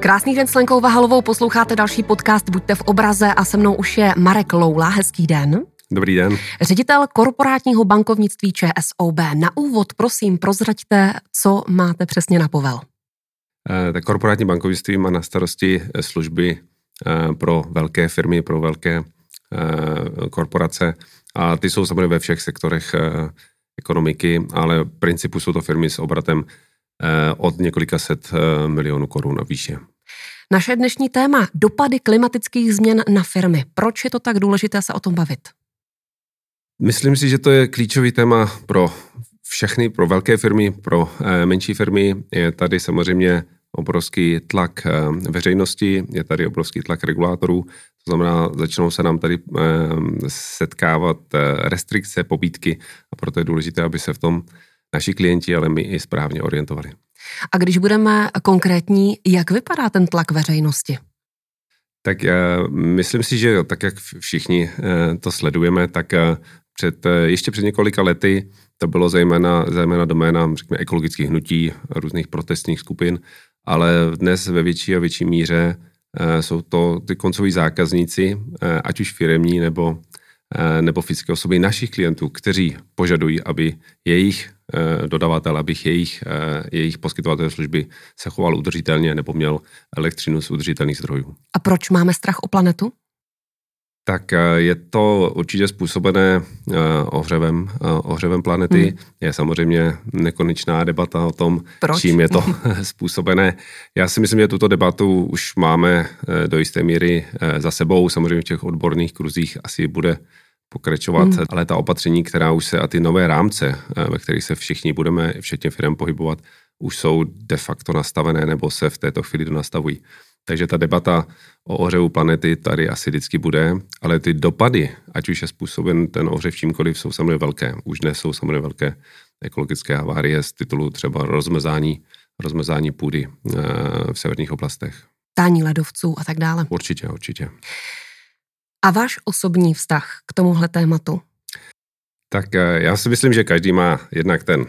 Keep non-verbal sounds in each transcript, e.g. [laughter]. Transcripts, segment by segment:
Krásný den s Lenkou Vahalovou, posloucháte další podcast Buďte v obraze a se mnou už je Marek Loula. Hezký den. Dobrý den. Ředitel korporátního bankovnictví ČSOB. Na úvod prosím prozraďte, co máte přesně na povel. Eh, tak korporátní bankovnictví má na starosti eh, služby eh, pro velké firmy, pro velké korporace a ty jsou samozřejmě ve všech sektorech ekonomiky, ale v principu jsou to firmy s obratem od několika set milionů korun a výše. Naše dnešní téma dopady klimatických změn na firmy. Proč je to tak důležité se o tom bavit? Myslím si, že to je klíčový téma pro všechny, pro velké firmy, pro menší firmy. Je tady samozřejmě obrovský tlak eh, veřejnosti, je tady obrovský tlak regulátorů, to znamená, začnou se nám tady eh, setkávat eh, restrikce, pobídky a proto je důležité, aby se v tom naši klienti, ale my i správně orientovali. A když budeme konkrétní, jak vypadá ten tlak veřejnosti? Tak myslím si, že tak, jak všichni to sledujeme, tak před, ještě před několika lety to bylo zejména, zejména doména řekněme, ekologických hnutí, různých protestních skupin, ale dnes ve větší a větší míře eh, jsou to ty koncoví zákazníci, eh, ať už firemní nebo, eh, nebo fyzické osoby našich klientů, kteří požadují, aby jejich dodavatel, aby jejich, jejich poskytovatel služby se choval udržitelně nebo měl elektřinu z udržitelných zdrojů. A proč máme strach o planetu? Tak eh, je to určitě způsobené eh, ohřevem, eh, ohřevem planety. Hmm. Je samozřejmě nekonečná debata o tom, Proč? čím je to [laughs] [laughs] způsobené. Já si myslím, že tuto debatu už máme do jisté míry za sebou. Samozřejmě v těch odborných kruzích asi bude pokračovat, hmm. ale ta opatření, která už se a ty nové rámce, ve kterých se všichni budeme, včetně firm pohybovat, už jsou de facto nastavené nebo se v této chvíli donastavují. Takže ta debata o ohřevu planety tady asi vždycky bude, ale ty dopady, ať už je způsoben ten ohřev čímkoliv, jsou samozřejmě velké. Už dnes jsou samozřejmě velké ekologické havárie z titulu třeba rozmezání, rozmezání půdy eh, v severních oblastech. Tání ledovců a tak dále. Určitě, určitě. A váš osobní vztah k tomuhle tématu? Tak eh, já si myslím, že každý má jednak ten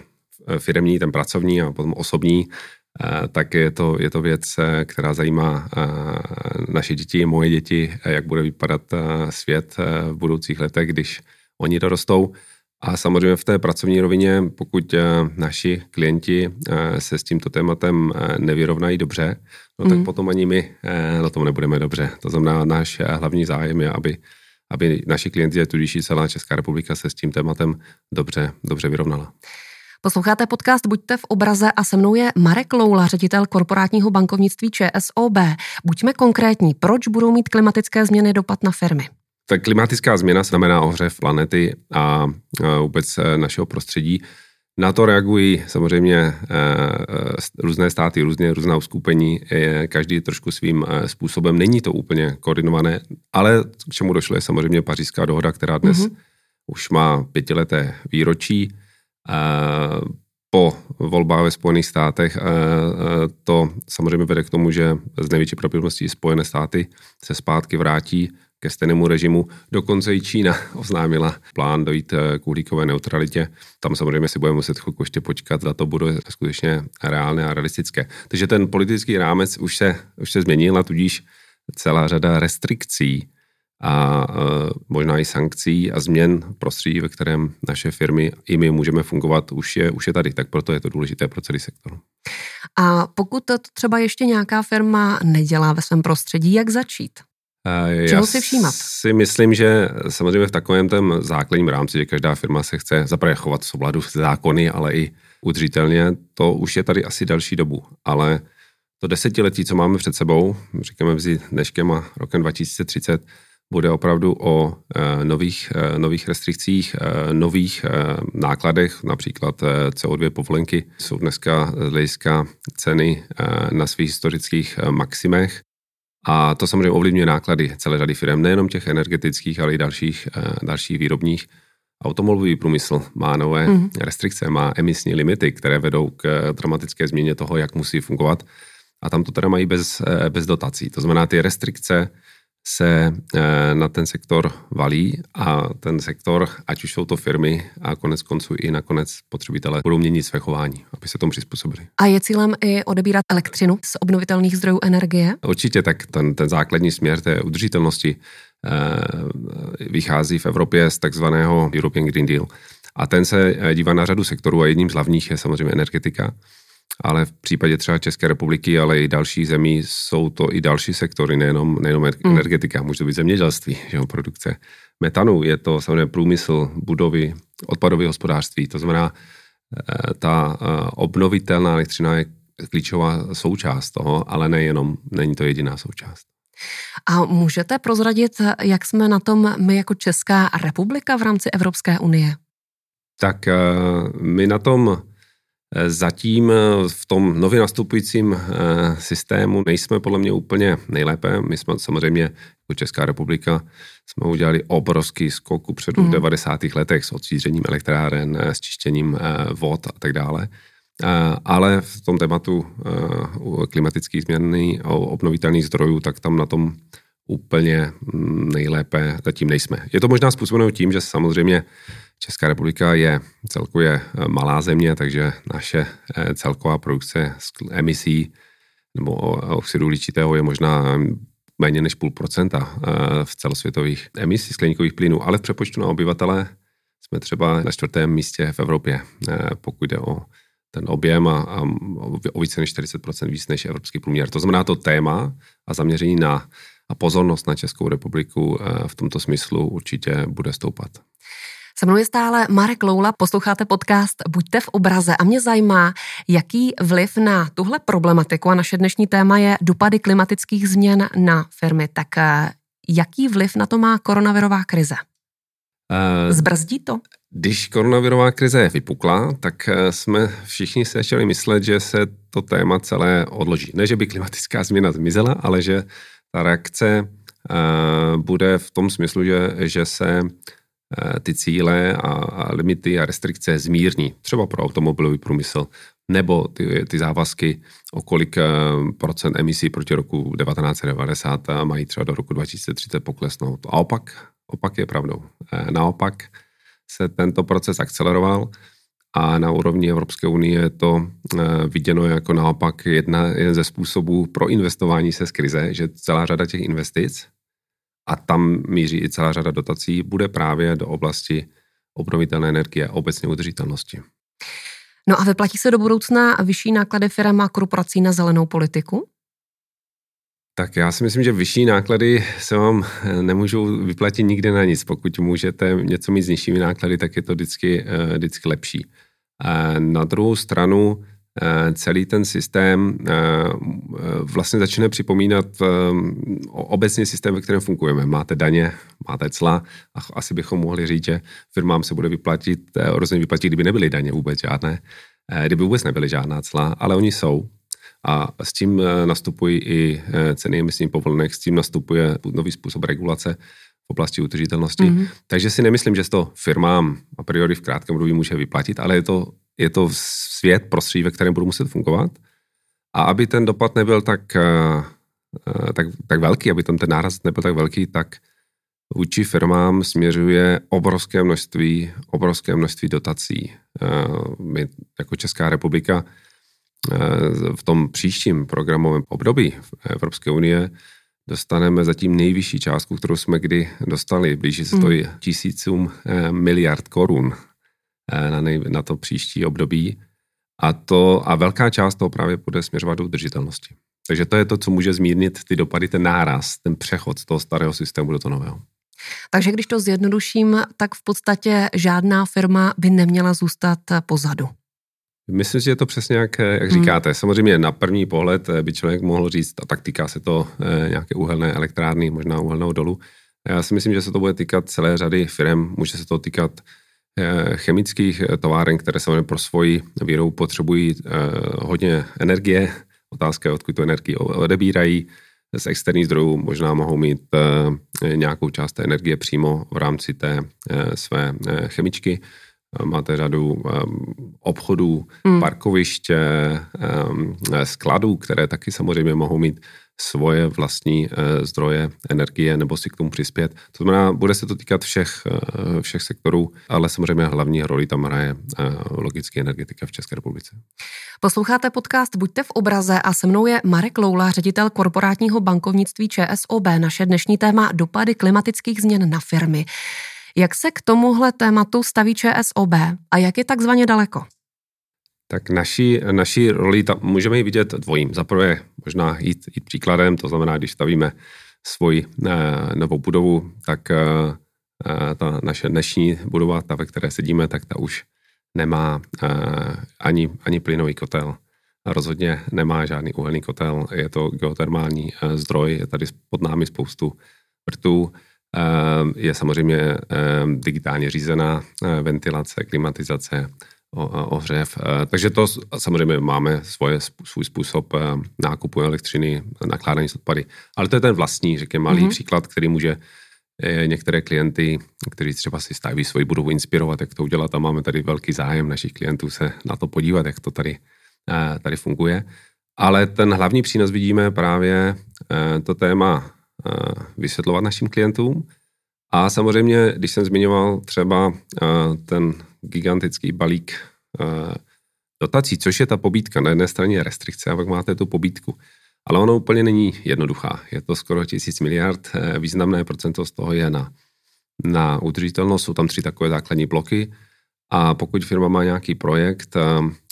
eh, firemní, ten pracovní a potom osobní tak je to, je to věc, eh, která zajímá eh, naše děti, moje děti, jak bude vypadat eh, svět v budoucích letech, když oni dorostou. A samozřejmě v té pracovní rovině, pokud naši klienti se s tímto tématem nevyrovnají dobře, no tak mm. potom ani my na tom nebudeme dobře. To znamená, náš hlavní zájem je, aby, aby naši klienti, tudíž celá Česká republika se s tím tématem dobře, dobře vyrovnala. Posloucháte podcast Buďte v obraze a se mnou je Marek Loula, ředitel korporátního bankovnictví ČSOB. Buďme konkrétní, proč budou mít klimatické změny dopad na firmy? Tak klimatická změna znamená ohřev planety a vůbec e, našeho prostředí. Na to reagují samozřejmě e, e, různé státy, různě, různá uskupení, každý trošku svým způsobem. Není to úplně koordinované, ale k čemu došlo je samozřejmě pařížská dohoda, která dnes mm-hmm. už má pětileté výročí po volbách ve Spojených státech to samozřejmě vede k tomu, že z největší pravděpodobností Spojené státy se zpátky vrátí ke stejnému režimu. Dokonce i Čína oznámila plán dojít eh, k uhlíkové neutralitě. Tam samozřejmě si budeme muset chvilku ještě počkat, za to bude skutečně reálné a realistické. Takže ten politický rámec už se, už se změnil a tudíž celá řada restrikcí a možná i sankcí a změn prostředí, ve kterém naše firmy i my můžeme fungovat, už je, už je tady, tak proto je to důležité pro celý sektor. A pokud to třeba ještě nějaká firma nedělá ve svém prostředí, jak začít? Čeho si všímat? si myslím, že samozřejmě v takovém tom základním rámci, že každá firma se chce zaprvé chovat v souladu s zákony, ale i udržitelně, to už je tady asi další dobu. Ale to desetiletí, co máme před sebou, říkáme mezi dneškem a rokem 2030, bude opravdu o e, nových, e, nových restrikcích, nových nákladech, například CO2 povolenky jsou dneska z hlediska ceny na svých historických maximech. A to samozřejmě ovlivňuje náklady celé řady firm, nejenom těch energetických, ale i dalších, dalších výrobních. Automobilový průmysl má nové mm. restrikce, má emisní limity, které vedou k dramatické změně toho, jak musí fungovat. A tam to teda mají bez, bez dotací. To znamená, ty restrikce se eh, na ten sektor valí a ten sektor, ať už jsou to firmy a konec konců i nakonec spotřebitelé, budou měnit své chování, aby se tomu přizpůsobili. A je cílem i odebírat elektřinu z obnovitelných zdrojů energie? Určitě, tak ten, ten základní směr té udržitelnosti eh, vychází v Evropě z takzvaného European Green Deal. A ten se dívá na řadu sektorů a jedním z hlavních je samozřejmě energetika ale v případě třeba České republiky, ale i dalších zemí jsou to i další sektory, nejenom, nejenom mm. energetika, může to být zemědělství, že jo, produkce metanu, je to samozřejmě průmysl, budovy, odpadové hospodářství, to znamená, eh, ta eh, obnovitelná elektřina je klíčová součást toho, ale nejenom, není to jediná součást. A můžete prozradit, jak jsme na tom my jako Česká republika v rámci Evropské unie? Tak eh, my na tom Zatím v tom nově nastupujícím eh, systému nejsme podle mě úplně nejlépe. My jsme samozřejmě jako Česká republika jsme udělali obrovský skok před mm. v 90. letech s odstřířením elektráren, eh, s čištěním eh, vod a tak dále. Ale v tom tématu klimatických změn a obnovitelných zdrojů, tak tam na tom úplně mm, nejlépe zatím nejsme. Je to možná způsobeno tím, že samozřejmě Česká republika je celkově eh, malá země, takže naše eh, celková produkce emisí nebo oxidu ličitého je možná méně než půl procenta eh, v celosvětových emisí skleníkových plynů, ale v přepočtu na obyvatele jsme třeba na čtvrtém místě v Evropě, pokud jde o ten objem a, a o více než 40% víc než evropský průměr. To znamená, to téma a zaměření na a pozornost na Českou republiku v tomto smyslu určitě bude stoupat. Se mnou je stále Marek Loula, posloucháte podcast Buďte v obraze a mě zajímá, jaký vliv na tuhle problematiku a naše dnešní téma je dopady klimatických změn na firmy. Tak eh, jaký vliv na to má koronavirová krize? Uh, Zbrzdí to? Když koronavirová krize vypukla, tak eh, jsme všichni se začali myslet, že se to téma celé odloží. Ne, že by klimatická změna zmizela, ale že ta reakce bude v tom smyslu, že, že se Eh, ty cíle a, a limity a restrikce zmírní, třeba pro automobilový průmysl, nebo ty, ty závazky, o kolik eh, procent emisí proti roku 1990 mají třeba do roku 2030 poklesnout. A opak, opak je pravdou. Eh, naopak se tento proces akceleroval a na úrovni Evropské unie je to viděno jako naopak jedna, jeden ze způsobů pro investování se z krize, že celá řada těch investic a tam míří i celá řada dotací, bude právě do oblasti obnovitelné energie a obecně udržitelnosti. No a vyplatí se do budoucna vyšší náklady firm a korporací na zelenou politiku? Tak já si myslím, že vyšší náklady se vám nemůžou vyplatit nikde na nic. Pokud můžete něco mít s nižšími náklady, tak je to vždycky, eh, vždycky lepší. Na druhou stranu Eh, celý ten systém eh, vlastně začne připomínat eh, obecně systém, ve kterém fungujeme. Máte daně, máte cla a asi bychom mohli říct, že firmám se bude vyplatit, rozhodně vyplatit, kdyby nebyly daně vůbec žádné, kdyby vůbec nebyly žádná cla, ale oni jsou. A s tím nastupují i ceny emisních povolenek, s tím nastupuje nový způsob regulace v oblasti udržitelnosti. Mm-hmm. Takže si nemyslím, že to firmám a priori v krátkém období může vyplatit, ale je to je to svět, prostředí, ve kterém budu muset fungovat. A aby ten dopad nebyl tak, eh, eh, tak, tak velký, aby tam ten náraz nebyl tak velký, tak vůči firmám směřuje obrovské množství, obrovské množství dotací. Eh, my jako Česká republika v tom příštím programovém období Evropské unie dostaneme zatím nejvyšší částku, kterou jsme kdy dostali. Blíží se to hmm. tisícům miliard korun na, nej, na to příští období. A, to, a velká část toho právě bude směřovat do udržitelnosti. Takže to je to, co může zmírnit ty dopady, ten náraz, ten přechod z toho starého systému do toho nového. Takže když to zjednoduším, tak v podstatě žádná firma by neměla zůstat pozadu. Myslím, že je to přesně jak, jak hmm. říkáte. Hmm. Samozřejmě na první pohled by člověk mohl říct, a tak týká se to eh, nějaké uhelné elektrárny, možná uhelného dolu. Já si myslím, že se to bude týkat celé řady firm. Může se to týkat Eh, chemických eh, továren, které se pro svoji výrobu potřebují eh, hodně energie. Otázka je, odkud tu energii odebírají. Z externích zdrojů možná mohou mít nějakou část té energie přímo v rámci té své chemičky. Máte řadu obchodů, hmm. parkoviště, skladů, které taky samozřejmě mohou mít svoje vlastní eh, zdroje energie nebo si k tomu přispět. To znamená, bude se to týkat všech, eh, všech sektorů, ale samozřejmě hlavní roli tam hraje eh, logicky energetika v České republice. Posloucháte podcast Buďte v obraze a se mnou je Marek Loula, ředitel korporátního bankovnictví ČSOB. Naše dnešní téma dopady klimatických změn na firmy. Jak se k tomuhle tématu staví ČSOB a jak je takzvaně daleko? tak naší, naší roli tam můžeme ji vidět dvojím. Za prvé možná jít, jít příkladem, to znamená, když stavíme svoji eh, novou budovu, tak eh, ta naše dnešní budova, ta, ve které sedíme, tak ta už nemá eh, ani, ani plynový kotel. Rozhodně nemá žádný uhelný kotel, je to geotermální eh, zdroj, je tady pod námi spoustu vrtů. Je samozřejmě eh, digitálně řízená eh, ventilace, klimatizace, ohřev. Eh, takže to samozřejmě máme svoje, svůj způsob eh, nákupu elektřiny, nakládání s odpady. Ale to je ten vlastní, řekněme, malý mm-hmm. příklad, který může eh, některé klienty, kteří třeba si staví svoji budovu inspirovat, jak to udělat a máme tady velký zájem našich klientů se na to podívat, jak to tady, tady funguje. Ale ten hlavní přínos vidíme právě to téma vysvětlovat našim klientům, a samozřejmě, když jsem zmiňoval třeba uh, ten gigantický balík uh, dotací, což je ta pobídka, na jedné straně je restrikce a pak máte tu pobídku. Ale ono úplně není jednoduchá. Je to skoro tisíc miliard, významné procento z toho je na, na udržitelnost, jsou tam tři takové základní bloky a pokud firma má nějaký projekt,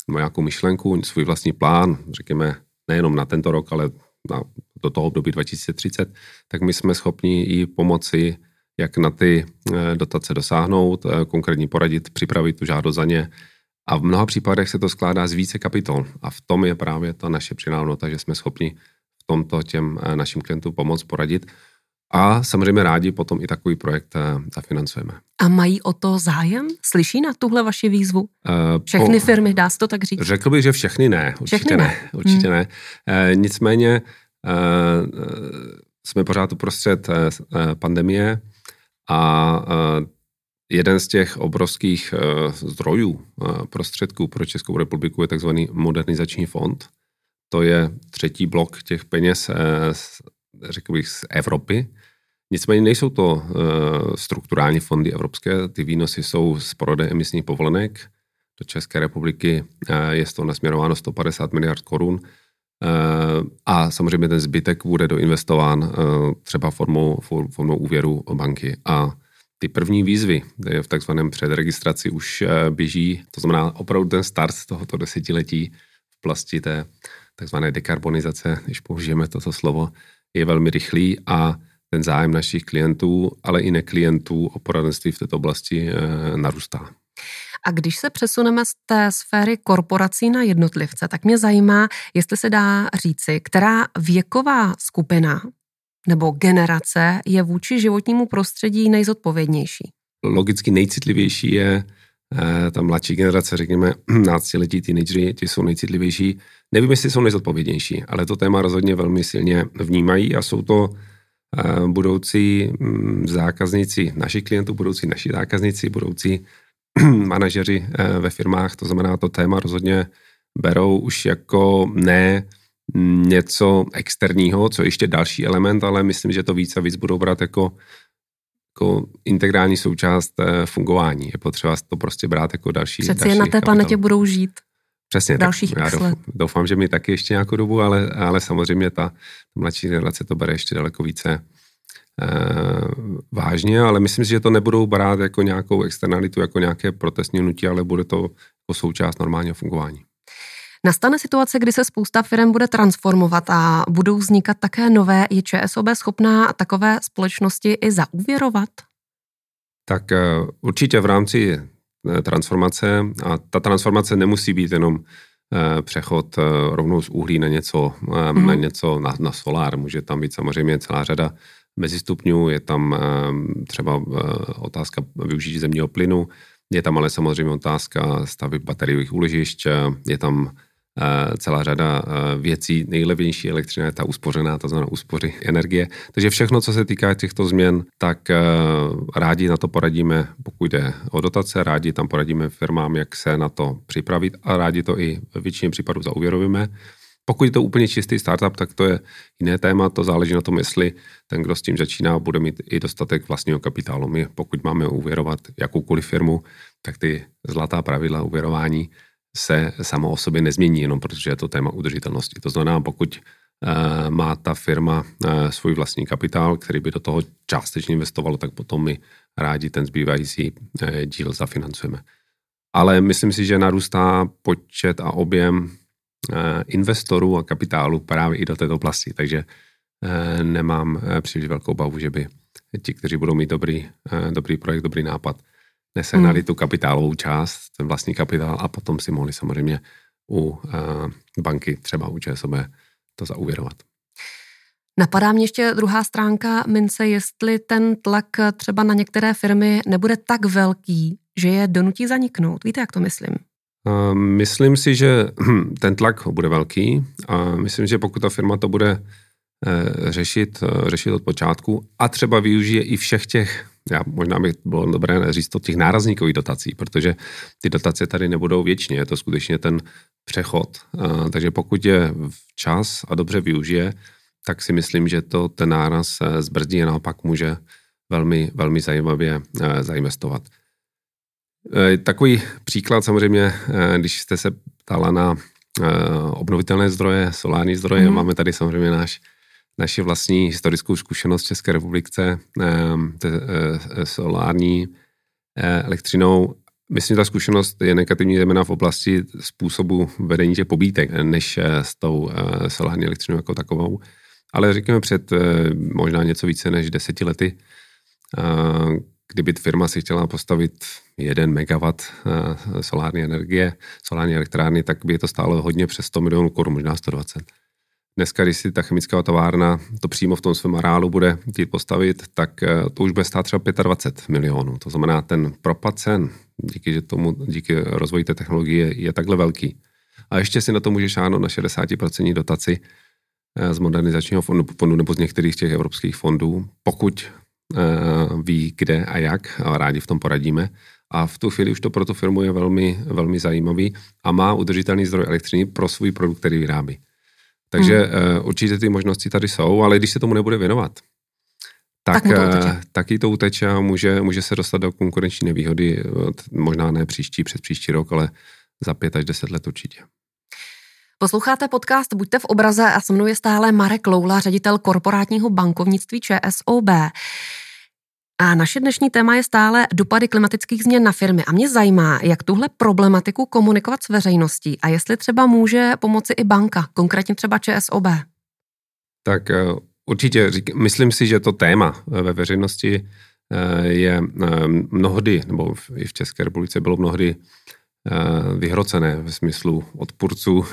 má nějakou myšlenku, svůj vlastní plán, řekněme nejenom na tento rok, ale na, do toho období 2030, tak my jsme schopni i pomoci jak na ty eh, dotace dosáhnout, eh, konkrétně poradit, připravit tu žádost za ně. A v mnoha případech se to skládá z více kapitol. A v tom je právě ta naše přinávnota, že jsme schopni v tomto těm eh, našim klientům pomoct, poradit. A samozřejmě rádi potom i takový projekt zafinancujeme. A mají o to zájem? Slyší na tuhle vaši výzvu? Všechny po, firmy, dá se to tak říct? Řekl bych, že všechny ne. Určitě všechny ne. ne. Určitě hmm. ne. E, nicméně e, jsme pořád uprostřed e, pandemie. A jeden z těch obrovských e, zdrojů e, prostředků pro Českou republiku je takzvaný modernizační fond. To je třetí blok těch peněz, e, řekl bych, z Evropy. Nicméně nejsou to strukturální fondy evropské, ty výnosy jsou z prodeje emisních povolenek. Do České republiky je z toho nasměrováno 150 miliard korun a samozřejmě ten zbytek bude doinvestován eh, třeba formou, formou úvěru banky. A ty první výzvy v takzvaném předregistraci už běží, to znamená opravdu ten start z tohoto desetiletí v plasti té takzvané dekarbonizace, když použijeme toto slovo, je velmi rychlý a ten zájem našich klientů, ale i neklientů o poradenství v této oblasti eh, narůstá. A když se přesuneme z té sféry korporací na jednotlivce, tak mě zajímá, jestli se dá říci, která věková skupina nebo generace je vůči životnímu prostředí nejzodpovědnější. Logicky nejcitlivější je eh, ta mladší generace, řekněme, [clears throat] náctiletí teenagery, ti jsou nejcitlivější. Nevím, jestli jsou nejzodpovědnější, ale to téma rozhodně velmi silně vnímají a jsou to budoucí mm, zákazníci našich klientů, budoucí naši zákazníci, budoucí [clears throat] manažeři eh, ve firmách, to znamená, to téma rozhodně berou už jako ne něco externího, co ještě další element, ale myslím, že to víc a víc budou brát jako, jako integrální součást eh, fungování. Je potřeba to prostě brát jako další. Přeci další na té planetě budou žít. Přesně, dalších tak já doufám, doufám, že mi taky ještě nějakou dobu, ale, ale samozřejmě ta mladší generace to bere ještě daleko více Eh, vážně, ale myslím si, že to nebudou brát jako nějakou externalitu, jako nějaké protestní nutí, ale bude to jako součást normálního fungování. Nastane situace, kdy se spousta firm bude transformovat a budou vznikat také nové. Je ČSOB schopná takové společnosti i zaúvěrovat? Tak eh, určitě v rámci transformace a ta transformace nemusí být jenom přechod rovnou z uhlí na něco, mm. na, něco na, na solár. Může tam být samozřejmě celá řada mezistupňů, je tam třeba eh, otázka využití zemního plynu, je tam ale samozřejmě otázka stavby bateriových úložišť, je tam celá řada věcí. Nejlevnější elektřina je ta uspořená, to znamená úspory energie. Takže všechno, co se týká těchto změn, tak rádi na to poradíme, pokud jde o dotace, rádi tam poradíme firmám, jak se na to připravit a rádi to i ve většině případů zauvěrovíme. Pokud je to úplně čistý startup, tak to je jiné téma, to záleží na tom, jestli ten, kdo s tím začíná, bude mít i dostatek vlastního kapitálu. My, pokud máme uvěrovat jakoukoliv firmu, tak ty zlatá pravidla uvěrování se samo o sobě nezmění, jenom protože je to téma udržitelnosti. To znamená, pokud uh, má ta firma uh, svůj vlastní kapitál, který by do toho částečně investovalo, tak potom my rádi ten zbývající uh, díl zafinancujeme. Ale myslím si, že narůstá počet a objem Eh, investorů a kapitálu právě i do této oblasti, takže eh, nemám eh, příliš velkou bavu, že by ti, kteří budou mít dobrý, dobrý projekt, dobrý nápad, nesehnali hmm. tu kapitálovou část, ten vlastní kapitál a potom si mohli samozřejmě u banky, třeba u ČSOB, to zauvěrovat. Napadá mě ještě druhá stránka mince, jestli ten tlak třeba na některé firmy nebude tak velký, že je donutí zaniknout. Víte, jak to myslím? Myslím si, že [clears throat] ten tlak bude velký a myslím, že pokud ta firma to bude eh, řešit, eh, řešit od počátku a třeba využije i všech těch, já možná by bylo dobré říct to těch nárazníkových dotací, protože ty dotace tady nebudou věčně, je to skutečně ten přechod. Takže pokud je včas a dobře využije, tak si myslím, že to ten náraz eh, zbrzdí a naopak může velmi, velmi zajímavě zainvestovat. Eh, takový příklad samozřejmě, eh, když jste se ptala na eh, obnovitelné zdroje, solární zdroje, mm. máme tady samozřejmě náš, naši vlastní historickou zkušenost v České republice solární elektřinou. Myslím, že ta zkušenost je negativní zejména v oblasti způsobu vedení těch pobítek, než s tou solární elektřinou jako takovou. Ale řekněme před možná něco více než deseti lety, kdyby firma si chtěla postavit 1 MW eh, solární energie, solární elektrárny, tak by je to stálo hodně přes 100 milionů korun, možná 120. Dneska, když si ta chemická továrna to přímo v tom svém areálu bude chtít postavit, tak eh, to už bude stát třeba 25 milionů. To znamená, ten propad cen díky, že tomu, díky rozvoji té technologie je takhle velký. A ještě si na to můžeš šáhnout na 60% dotaci eh, z modernizačního fondu, fondu nebo z některých těch evropských fondů, pokud ví, kde a jak, a rádi v tom poradíme, a v tu chvíli už to pro tu firmu je velmi, velmi zajímavý a má udržitelný zdroj elektřiny pro svůj produkt, který vyrábí. Takže hmm. uh, určitě ty možnosti tady jsou, ale když se tomu nebude věnovat, tak, tak, to uh, taky to uteče a může, může se dostat do konkurenční nevýhody, možná ne příští, před příští rok, ale za pět až deset let určitě. Posloucháte podcast Buďte v obraze a se mnou je stále Marek Loula, ředitel korporátního bankovnictví ČSOB. A naše dnešní téma je stále dopady klimatických změn na firmy. A mě zajímá, jak tuhle problematiku komunikovat s veřejností a jestli třeba může pomoci i banka, konkrétně třeba ČSOB. Tak eh, určitě myslím si, že to téma eh, ve veřejnosti eh, je mnohdy, nebo i v České republice bylo mnohdy vyhrocené v smyslu odpůrců.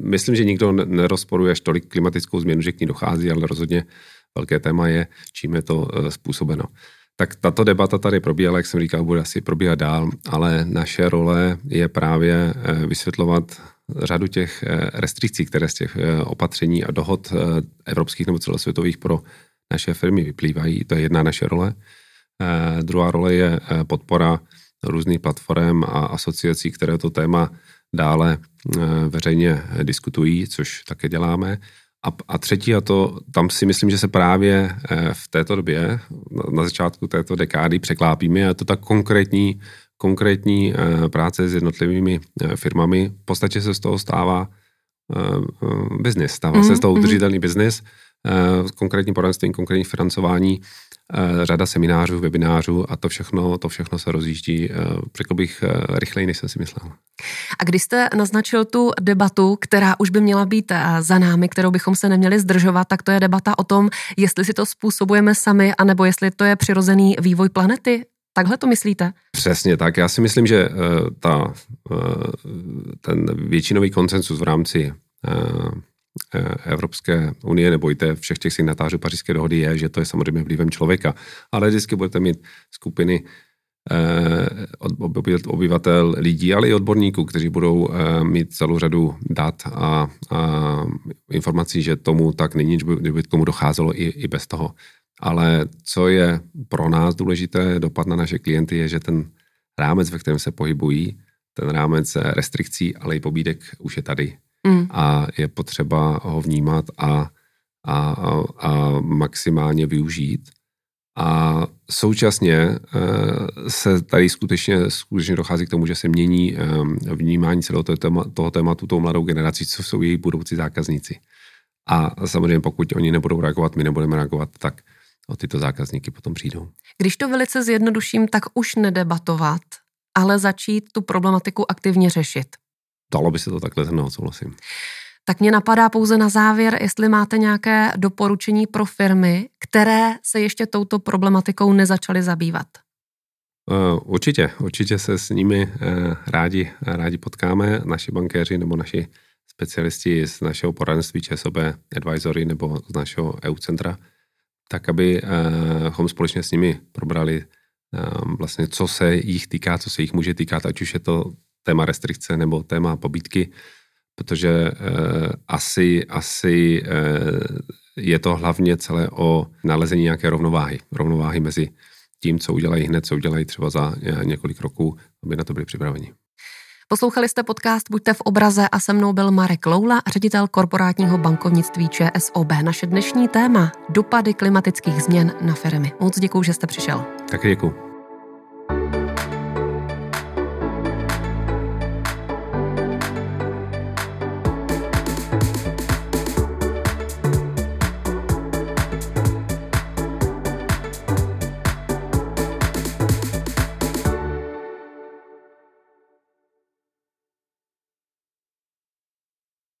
Myslím, že nikdo nerozporuje až tolik klimatickou změnu, že k ní dochází, ale rozhodně velké téma je, čím je to eh, způsobeno. Tak tato debata tady probíhala, jak jsem říkal, bude asi probíhat dál, ale naše role je právě eh, vysvětlovat řadu těch eh, restrikcí, které z těch opatření a dohod evropských nebo celosvětových pro naše firmy vyplývají. To je jedna naše role. Druhá role je podpora různých platform a asociací, které to téma dále veřejně diskutují, což také děláme. A, a třetí, a to tam si myslím, že se právě eh, v této době, na začátku této dekády překlápíme, a je to tak konkrétní, konkrétní eh, práce s jednotlivými eh, firmami. V podstatě se z toho stává biznis, stává mm, se z toho mhm. udržitelný mm. biznis, konkrétní poradenství, konkrétní financování řada seminářů, webinářů a to všechno, to všechno se rozjíždí, eh, řekl bych, eh, rychleji, než jsem si myslel. A když jste naznačil tu debatu, která už by měla být za námi, kterou bychom se neměli zdržovat, tak to je debata o tom, jestli si to způsobujeme sami, anebo jestli to je přirozený vývoj planety. Takhle to myslíte? Přesně tak. Já si myslím, že ta, ten většinový koncensus v rámci Eh, Evropské unie nebo i té všech těch signatářů pařížské dohody je, že to je samozřejmě vlivem člověka. Ale vždycky budete mít skupiny obyvatel lidí, ale i odborníků, kteří budou mít celou řadu dat a, a informací, že tomu tak není, že by k tomu docházelo i, i bez toho. Ale co je pro nás důležité, dopad na naše klienty, je, že ten rámec, ve kterém se pohybují, ten rámec restrikcí, ale i pobídek už je tady. Mm. A je potřeba ho vnímat a, a, a, a maximálně využít. A současně e, se tady skutečně, skutečně dochází k tomu, že se mění e, vnímání celého toho tématu tou mladou generací, co jsou její budoucí zákazníci. A samozřejmě pokud oni nebudou reagovat, my nebudeme reagovat, tak o tyto zákazníky potom přijdou. Když to velice zjednoduším, tak už nedebatovat, ale začít tu problematiku aktivně řešit. Dalo by se to takhle zhrnout, souhlasím. Tak mě napadá pouze na závěr, jestli máte nějaké doporučení pro firmy, které se ještě touto problematikou nezačaly zabývat. Uh, určitě, určitě se s nimi uh, rádi, rádi potkáme, naši bankéři nebo naši specialisti z našeho poradenství ČSOB Advisory nebo z našeho EU centra, tak abychom společně s nimi probrali vlastně, co se jich týká, co se jich může týkat, ať už je to téma restrikce nebo téma pobítky, protože asi, asi je to hlavně celé o nalezení nějaké rovnováhy. Rovnováhy mezi tím, co udělají hned, co udělají třeba za několik roků, aby na to byli připraveni. Poslouchali jste podcast Buďte v obraze a se mnou byl Marek Loula, ředitel korporátního bankovnictví ČSOB. Naše dnešní téma dopady klimatických změn na firmy. Moc děkuji, že jste přišel. Taky děkuji.